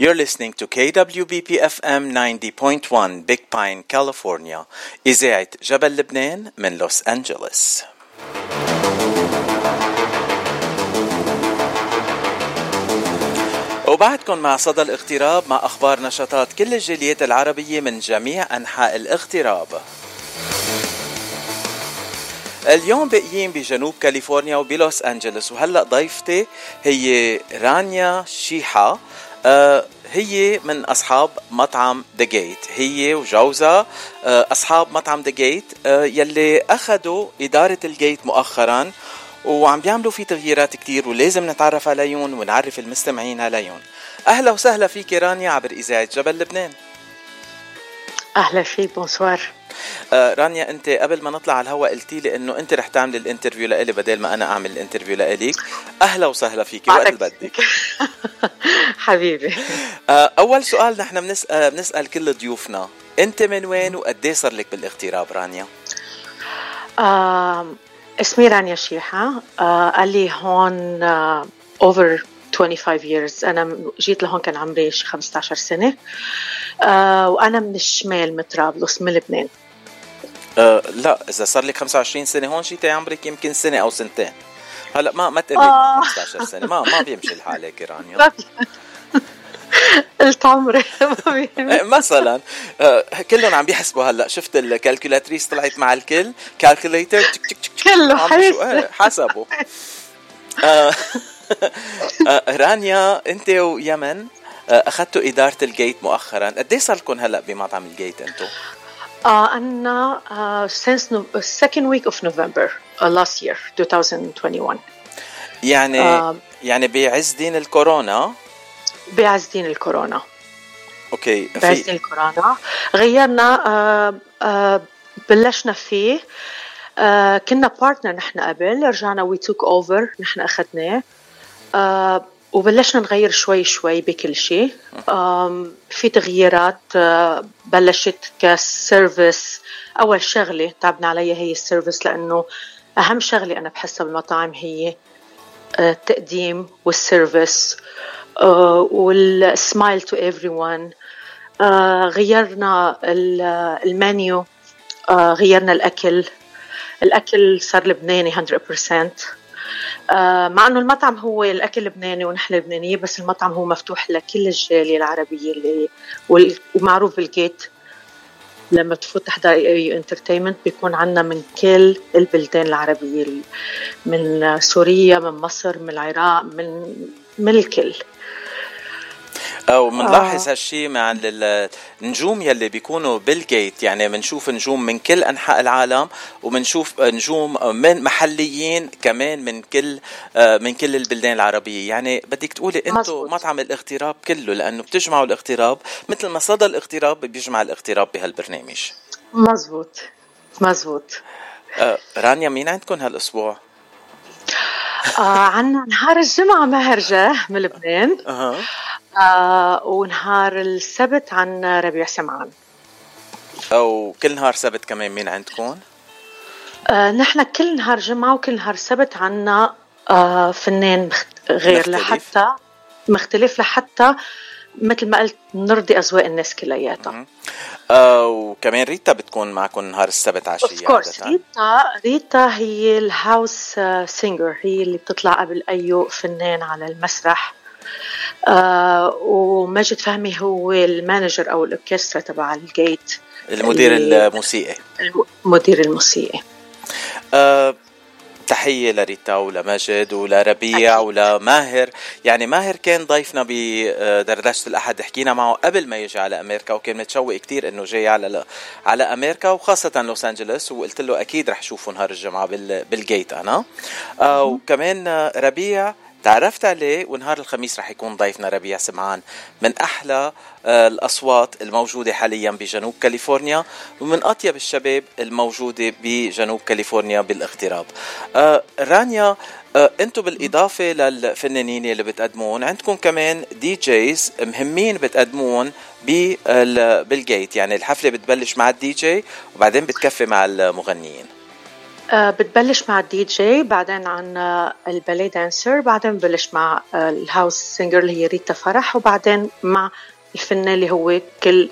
You're listening to KWBP FM 90.1 Big Pine, California. إذاعة جبل لبنان من لوس أنجلوس. وبعدكم مع صدى الاغتراب مع أخبار نشاطات كل الجاليات العربية من جميع أنحاء الاغتراب. اليوم باقيين بجنوب كاليفورنيا وبلوس أنجلوس وهلأ ضيفتي هي رانيا شيحة هي من أصحاب مطعم The Gate هي وجوزها آه أصحاب مطعم The Gate آه يلي أخذوا إدارة ال Gate مؤخرا وعم بيعملوا فيه تغييرات كتير ولازم نتعرف عليهم ونعرف المستمعين عليهم. أهلا وسهلا فيك رانيا عبر إذاعة جبل لبنان. أهلا فيك bonsoir. آه رانيا انت قبل ما نطلع على الهواء قلتي لي انه انت رح تعمل ال interview لإلي بدل ما أنا اعمل ال interview لإليك. أهلا وسهلا فيك وقت اللي بدك. حبيبي. آه أول سؤال نحن بنسال آه، بنسأل كل ضيوفنا انت من وين وقد صار لك بالاغتراب رانيا؟ آه اسمي رانيا شيحة. آه قال لي هون over 25 years. أنا جيت لهون كان عمري شي 15 سنة. آه وأنا من الشمال من طرابلس من لبنان. أه لا إذا صار لك 25 سنة هون شيء عمرك يمكن سنة أو سنتين. هلا ما ما تقربي آه. 15 سنة ما ما بيمشي الحال هيك رانيا قلت عمري. إيه، مثلا آه، كلهم عم بيحسبوا هلا شفت ال calculatrice طلعت مع الكل؟ calculator كله حسب. حسبوا. آه، رانيا أنت ويمن أخذتوا إدارة ال Gate مؤخرا. قد إيه صار لكم هلا بمطعم ال Gate أنتم آه أنا uh, since no, second week of November uh, last year 2021 يعني آه. يعني بعز دين الكورونا؟ بعز دين الكورونا. okay بعز دين الكورونا. غيرنا آه آه بلشنا فيه. آه كنا partner نحن قبل رجعنا we took over نحن أخذناه. آه وبلشنا نغير شوي شوي بكل شيء. في تغييرات آه، بلشت ك service. أول شغلة تعبنا عليها هي ال service لأنه أهم شغلة أنا بحسها بالمطاعم هي آه، التقديم وال service وال smile to every غيرنا ال- المنيو آه، غيرنا الأكل. الأكل صار لبناني 100% آه، مع إنه المطعم هو الأكل لبناني ونحن لبنانية بس المطعم هو مفتوح لكل الجالية العربية اللي ومعروف بال Gate. لما تفوت تحضر أي entertainment بيكون عنا من كل البلدان العربية ال- من سوريا من مصر من العراق من من الكل. أو بنلاحظ آه. هالشيء مع ال- النجوم يلي بيكونوا بال Gate. يعني بنشوف نجوم من كل أنحاء العالم وبنشوف نجوم من محليين كمان من كل آه، من كل البلدان العربية. يعني بدك تقولي أنتم. مطعم الاغتراب كله لأنه بتجمعوا الاغتراب مثل ما صدى الاغتراب بيجمع الاغتراب بهالبرنامج. مزبوط. مزبوط. آه، رانيا مين عندكم هالأسبوع؟ آه عنا نهار الجمعة مهرجة من لبنان. آه ونهار السبت عنا ربيع سمعان أو كل نهار سبت كمان مين عندكم آه نحن كل نهار جمعة وكل نهار سبت عنا آه فنان. غير مختلف. لحتى مختلف لحتى مثل ما قلت نرضي أذواق الناس كلياتها آه وكمان ريتا بتكون معكم نهار السبت عشية of course. ريتا ريتا هي ال house singer هي اللي بتطلع قبل أي فنان على المسرح آه وماجد فهمي هو ال manager أو الأوركسترا تبع ال Gate. المدير الموسيقي. المدير الموسيقي. أه تحية لريتا ولمجد ولربيع. ولماهر يعني ماهر كان ضيفنا بدردشة الأحد. حكينا معه قبل ما يجي على أمريكا وكان متشوق كتير إنه جاي على على أمريكا وخاصة لوس أنجلوس. وقلت له أكيد رح شوفه نهار الجمعة بال بال Gate أنا. أه وكمان آه، ربيع تعرفت عليه ونهار الخميس رح يكون ضيفنا ربيع سمعان من أحلى آه، الأصوات الموجودة حاليا بجنوب كاليفورنيا ومن أطيب الشباب الموجودة بجنوب كاليفورنيا بالاغتراب. آه، رانيا آه، أنتم بالإضافة للفنانين اللي بتقدمون عندكم كمان DJs مهمين بتقدمون بال- بال Gate. يعني الحفلة بتبلش مع الدي جي وبعدين بتكفي مع المغنيين. بتبلش مع الدي جي بعدين عنا ال belly dancer بعدين ببلش مع ال house singer اللي هي ريتا فرح وبعدين مع الفنان اللي هو كل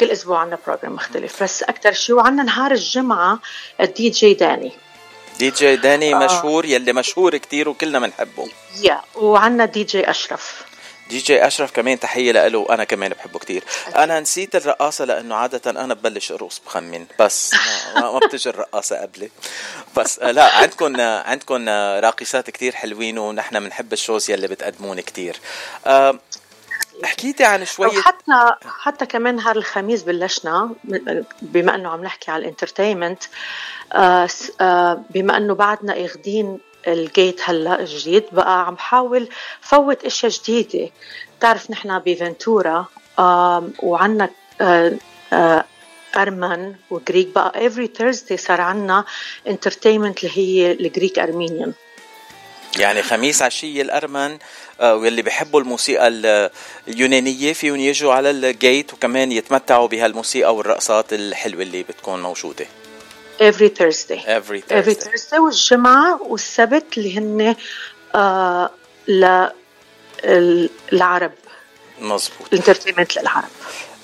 كل أسبوع عندنا program مختلف. بس أكثر شيء وعندنا نهار الجمعة الدي جي داني. دي جي داني آه. مشهور يلي مشهور كتير وكلنا بنحبه yeah وعندنا دي جي أشرف. دي جي أشرف كمان تحية له وأنا كمان بحبه كتير. أنا نسيت الرقاصة لأنه عادة أنا ببلش ارقص بخمن. بس ما, ما بتجي الرقاصة قبلي. بس آه، لا عندكم عندكم راقصات كتير حلوين ونحن بنحب ال shows يلي بتقدمون كتير. أه حكيتي عن شوية حتى حتى كمان نهار الخميس بلشنا بما إنه عم نحكي على ال entertainment. آه، آه، بما إنه بعدنا اخذين ال Gate هلا الجديد بقى عم حاول فوت أشياء جديدة. بتعرف نحن بفنتورا وعنا آه، ارمن و Greek بقى. every Thursday صار عنا entertainment اللي هي ال Greek Armenian. يعني خميس عشية الأرمن آه، واللي بيحبوا الموسيقى اليونانية فيهم يجوا على ال Gate وكمان يتمتعوا بهالموسيقى والرقصات الحلوة اللي بتكون موجودة. Every Thursday. Every Thursday every Thursday. والجمعة والسبت اللي هن آه للعرب مظبوط. ال entertainment للعرب.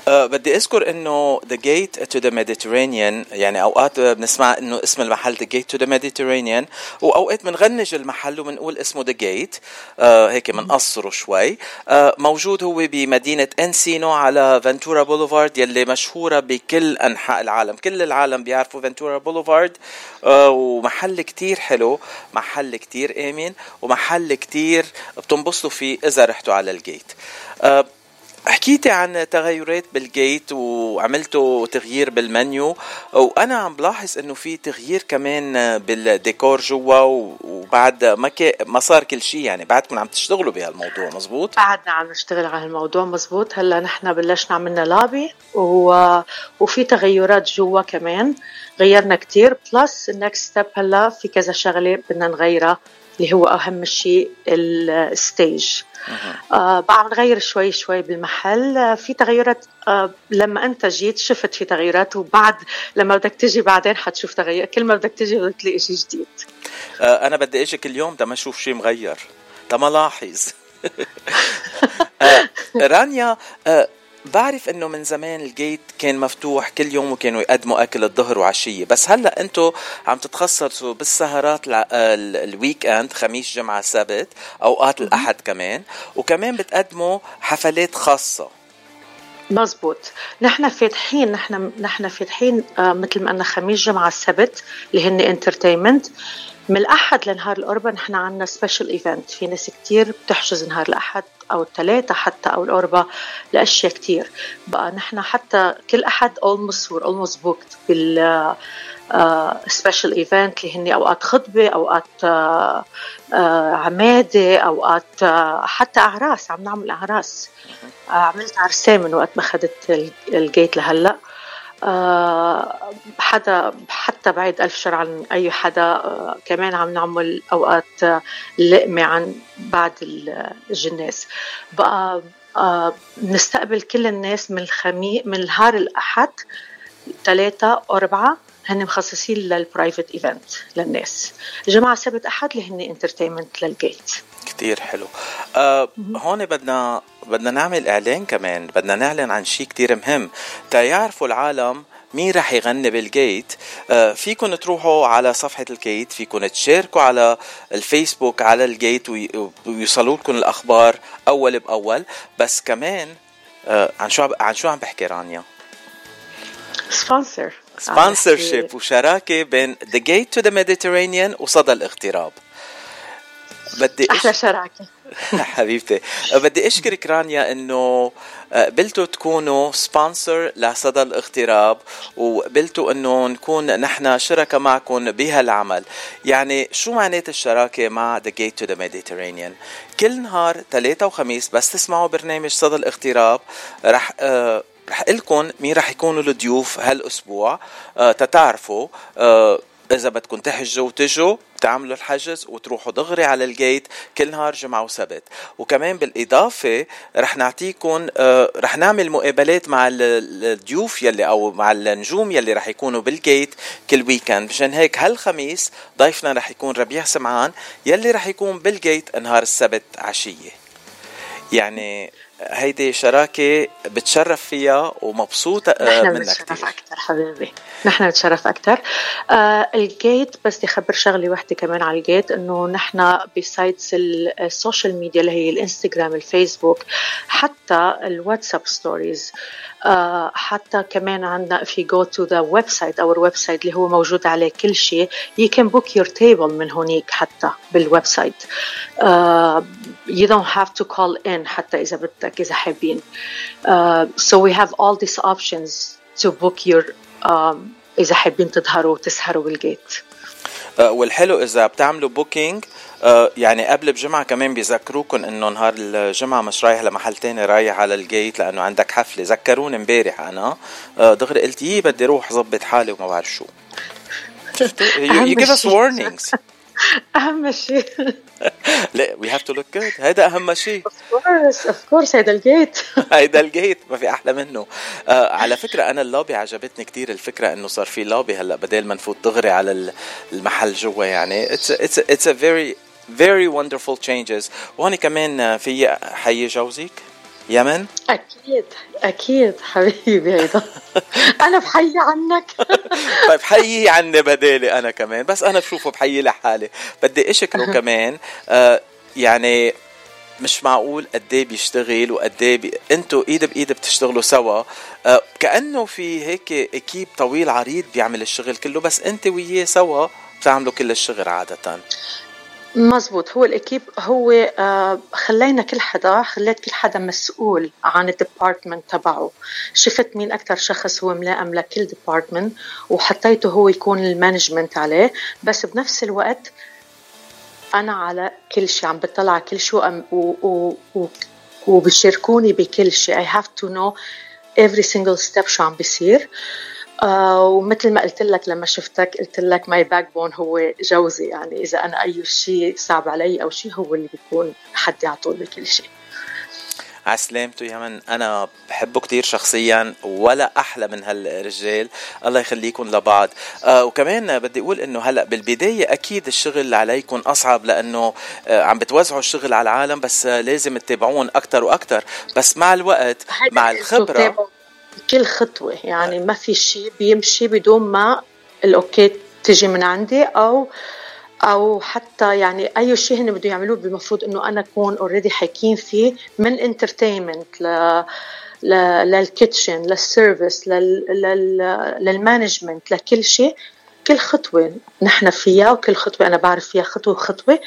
بدي أذكر إنه The Gate to the Mediterranean يعني أوقات بنسمع إنه اسم المحل The Gate to the Mediterranean وأوقات بنغنج المحل وبنقول اسمه The Gate أه هيك بنقصره شوي. أه موجود هو بمدينة انسينو على فنتورا بوليفارد يلي مشهورة بكل أنحاء العالم. كل العالم بيعرفوا فنتورا بوليفارد ومحل كتير حلو محل كتير امن ومحل كتير بتنبسطوا فيه إذا رحتوا على ال Gate حكيتي عن تغيرات بال Gate وعملتوا تغيير بالمنيو وأنا عم بلاحظ إنه في تغيير كمان بالديكور جوا وبعد ما ما صار كل شيء يعني بعدكم عم تشتغلوا بهالموضوع مزبوط؟ بعدنا عم نشتغل على الموضوع مزبوط. هلأ نحن بلشنا عملنا لابي و... وفي تغيرات جوا كمان غيرنا كتير. plus ال next step هلأ في كذا شغلة بدنا نغيرها. اللي هو أهم شيء ال stage. آه بقى عم نغير شوي شوي بالمحل آه في تغيرات آه لما أنت جيت شفت في تغيرات وبعد لما بدك تجي بعدين حتشوف تغير كل ما بدك تجي بدك تلاقي شيء جديد. آه أنا بدي أجي كل يوم ما أشوف شيء مغير ما لاحظ. آه رانيا آه بعرف إنه من زمان ال Gate كان مفتوح كل يوم وكانوا يقدموا أكل الظهر وعشية. بس هلأ أنتم عم تتخصصوا بالسهرات ال weekend خميس جمعة سبت أوقات الأحد كمان. وكمان بتقدموا حفلات خاصة. مزبوط. نحن فاتحين نحن نحن فاتحين آه مثل ما قلنا خميس جمعة السبت اللي هن entertainment من الأحد لنهار الاربعاء نحن عندنا special event في ناس كتير بتحجز نهار الأحد أو الثلاثة حتى أو الاربعاء لأشياء كتير. بقى نحن حتى كل أحد almost we're almost booked بال special uh, event اللي هن أوقات خطبة أوقات uh, uh, عمادة أوقات uh, حتى أعراس عم نعمل أعراس. عملت عرسين من وقت ما اخذت ال Gate لهلأ. آه، حدا حتى بعيد ألف شر عن أي حدا آه، كمان عم نعمل أوقات آه، لقمة عن بعد الجناز. بقى بنستقبل كل الناس من الخميس من نهار الأحد ثلاثة أربعة هن مخصصين لل private event للناس. جمعة سبت أحد اللي هن entertainment لل Gate كتير حلو. آه هون بدنا بدنا نعمل إعلان كمان بدنا نعلن عن شيء كتير مهم. تا يعرفوا العالم مين رح يغني بال Gate آه فيكم تروحوا على صفحة ال Gate فيكم تشاركوا على الفيسبوك على ال Gate ويوصلوا لكم الأخبار أول بأول. بس كمان آه عن شو عن شو عم بحكي رانيا؟ sponsor sponsorship وشراكة بين The Gate to the Mediterranean وصدى الاغتراب. بدي أحلى شراكه حبيبتي. بدي أشكرك رانيا إنه آه، قبلتوا تكونوا سبونسر لصدى الاغتراب وقبلتوا إنه نكون نحن شركاء معكم بهالعمل. يعني شو معنات الشراكة مع The Gate to the Mediterranean كل نهار ثلاثة وخميس بس تسمعوا برنامج صدى الاغتراب. رح رح لكم مين رح يكونوا الضيوف هالأسبوع. أه تتعرفوا. إذا بدكم تحجزوا وتجوا تعملوا الحجز وتروحوا دغري على ال Gate كل نهار جمعة وسبت. وكمان بالإضافة رح نعطيكم آه رح نعمل مقابلات مع الضيوف يلي أو مع النجوم يلي رح يكونوا بال Gate كل weekend مشان هيك هالخميس ضيفنا رح يكون ربيع سمعان يلي رح يكون بال Gate نهار السبت عشية. يعني هيدي شراكة بتشرف فيها ومبسوطة آه، نحن بنتشرف أكثر حبيبي. نحن بنتشرف أكثر آه ال Gate بس بدي أخبر شغلة وحدة كمان على ال Gate إنه نحن ب sites ال social media اللي هي الإنستغرام الفيسبوك حتى الواتساب stories آه حتى كمان عندنا if you go to the website our website اللي هو موجود عليه كل شيء you can book your table من هونيك حتى بال website uh, you don't have to call in حتى إذا بدك. إذا حابين. Uh, so we have all these options to book your um, إذا حابين تظهروا وتسهروا بال Gate uh, والحلو إذا بتعملوا booking uh, يعني قبل بجمعة كمان بيذكروكم إنه نهار الجمعة مش رايح لمحل تاني رايح على ال Gate لأنه عندك حفلة. ذكروني امبارح أنا. Uh, دغري قلت يي بدي أروح ظبط حالي وما بعرف شو. you, you give us warnings. اهم شيء. لا we have to look good هذا أهم شيء. of course of course هيدا ال Gate. هيدا ال Gate ما في أحلى منه. آه على فكرة أنا اللوبي عجبتني كثير الفكرة إنه صار في لوبي هلأ بدل ما نفوت دغري على المحل جوا يعني. it's it's it's a very very wonderful changes. وهون كمان في حي جوزك؟ يمن؟ أكيد أكيد حبيبي هيدا أنا بحيي عنك. طيب حيي عني بدالي أنا كمان. بس أنا بشوفه بحيي لحالي. بدي أشكره كمان. آه يعني مش معقول قد إيه بيشتغل وقد إيه بي... أنتوا إيد بإيد بتشتغلوا سوا. آه كأنه في هيك équipe طويل عريض بيعمل الشغل كله بس أنت وياه سوا بتعملوا كل الشغل عادة. مزبوط. هو ال équipe هو آه خلينا كل حدا خليت كل حدا مسؤول عن ال department تبعه. شفت مين أكثر شخص هو ملائم لكل department وحطيته هو يكون ال management عليه. بس بنفس الوقت أنا على كل شيء عم بطلع على كل شيء و, و, و, وبشاركوني بكل شيء. I have to know every single step شو عم بيصير. آه ومثل ما قلت لك لما شفتك قلت لك my backbone هو جوزي. يعني إذا أنا أي شيء صعب علي أو شيء هو اللي بيكون حدي على طول بكل شيء. على سلامته يا من أنا بحبه كتير شخصيا ولا أحلى من هالرجال. الله يخليكم لبعض. آه وكمان بدي أقول إنه هلأ بالبداية أكيد الشغل عليكم أصعب لأنه آه عم بتوزعوا الشغل على العالم بس آه لازم تتابعون أكثر وأكثر بس مع الوقت مع الخبرة كل خطوة. يعني ما في شيء بيمشي بدون ما ال okay تجي من عندي أو أو حتى يعني أي شيء هن بده يعملوه المفروض إنه أنا أكون already حاكين فيه من entertainment ل لل kitchen لل service لل management لكل شيء. كل خطوة نحن فيها وكل خطوة أنا بعرف فيها خطوة خطوه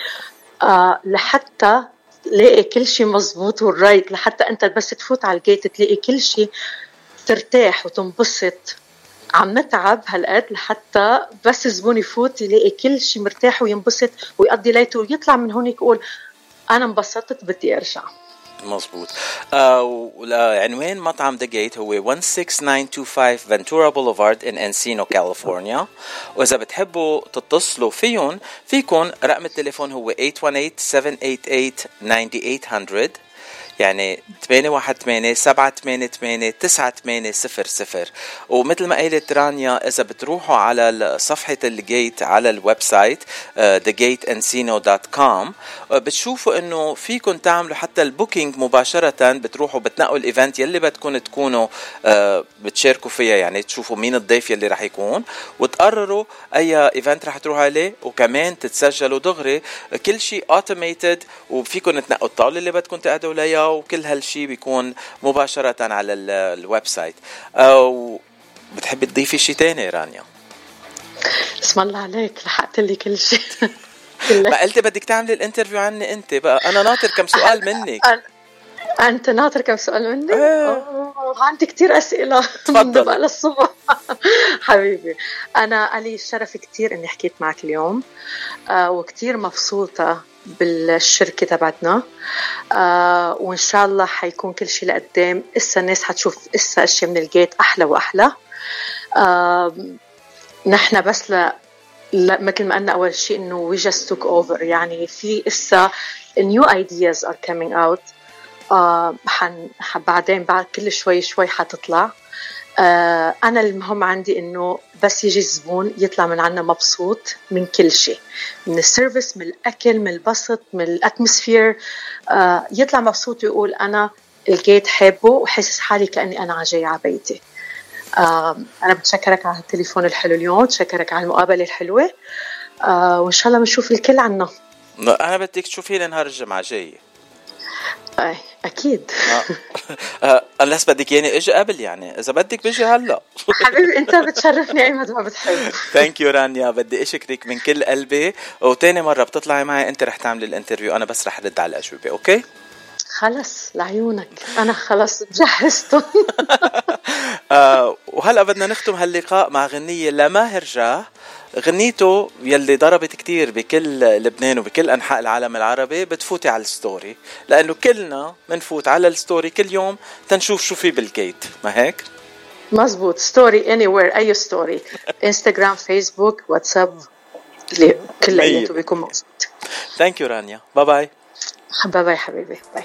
آه لحتى لاقي كل شيء مزبوط وال right لحتى أنت بس تفوت على ال Gate تلاقي كل شيء ترتاح وتنبسط. عم نتعب هالقد لحتى بس الزبون يفوت يلاقي كل شيء مرتاح وينبسط ويقضي ليلته ويطلع من هون يقول أنا انبسطت بدي أرجع. مظبوط آه عنوان مطعم The Gate هو 16925 Ventura Boulevard in Encino كاليفورنيا وإذا بتحبوا تتصلوا فيهم فيكم رقم التليفون هو 818 788 9800 يعني 818 788 9800 ومثل ما قالت رانيا إذا بتروحوا على صفحة ال Gate على ال website thegateencino.com بتشوفوا إنه فيكم تعملوا حتى ال booking مباشرة بتروحوا بتنقوا ال event يلي بدكم تكونوا آه، بتشاركوا فيها يعني تشوفوا مين الضيف يلي رح يكون وتقرروا أي event رح تروحوا عليه وكمان تتسجلوا دغري كل شيء automated وفيكم تنقوا الطاولة اللي بدكم تقعدوا عليها وكل هالشيء بيكون مباشرة على ال website. أو بتحبي تضيفي شيء تاني رانيا؟ اسم الله عليك لحقت لي كل شيء ما قلتي بدك تعملي ال interview عني أنت بقى. أنا ناطر كم سؤال منك. أنت ناطر كم سؤال مني؟ آه. عندي كثير أسئلة تفضل بقى للصبح حبيبي أنا لي الشرف كثير إني حكيت معك اليوم آه وكثير مبسوطة بالشركة تبعتنا آه وإن شاء الله حيكون كل شيء لقدام. إسا الناس حتشوف إسا أشياء من ال Gate أحلى وأحلى. آه نحن بس ل لا مثل ما قلنا أول شيء إنه we just took over. يعني في إسا new ideas are coming out. آه حن بعدين بعد كل شوي شوي حتطلع. آه أنا المهم عندي إنه بس يجي الزبون يطلع من عنا مبسوط من كل شيء من ال service من الأكل من البسط من ال atmosphere. آه يطلع مبسوط ويقول أنا لقيت حابه وحاسس حالي كأني أنا جاي على بيتي. آه أنا بتشكرك على التليفون الحلو اليوم بتشكرك على المقابلة الحلوة. آه وإن شاء الله بنشوف الكل عنا. أنا بدك تشوفيني نهار الجمعة جاية. أي. أكيد. آه. unless بدك يعني إجي قبل يعني. إذا بدك بيجي هلأ. حبيبي أنت بتشرفني أي ما بتحب. thank you رانيا. بدي اشكرك من كل قلبي. وتاني مرة بتطلعي معي أنت رح تعملي ال interview. أنا بس رح رد على الأجوبة okay؟ خلص لعيونك. أنا خلص جهزتهم. آه وهلأ بدنا نختم هاللقاء مع غنية لماهر جاه. غنيته يلي ضربت كتير بكل لبنان وبكل أنحاء العالم العربي بتفوتي على ال story لأنه كلنا بنفوت على ال story كل يوم تنشوف شو في بال Gate ما هيك؟ مزبوط. story anywhere any story Instagram Facebook WhatsApp كلياته بيكون موجود. thank you رانيا. bye bye bye bye حبيبي. bye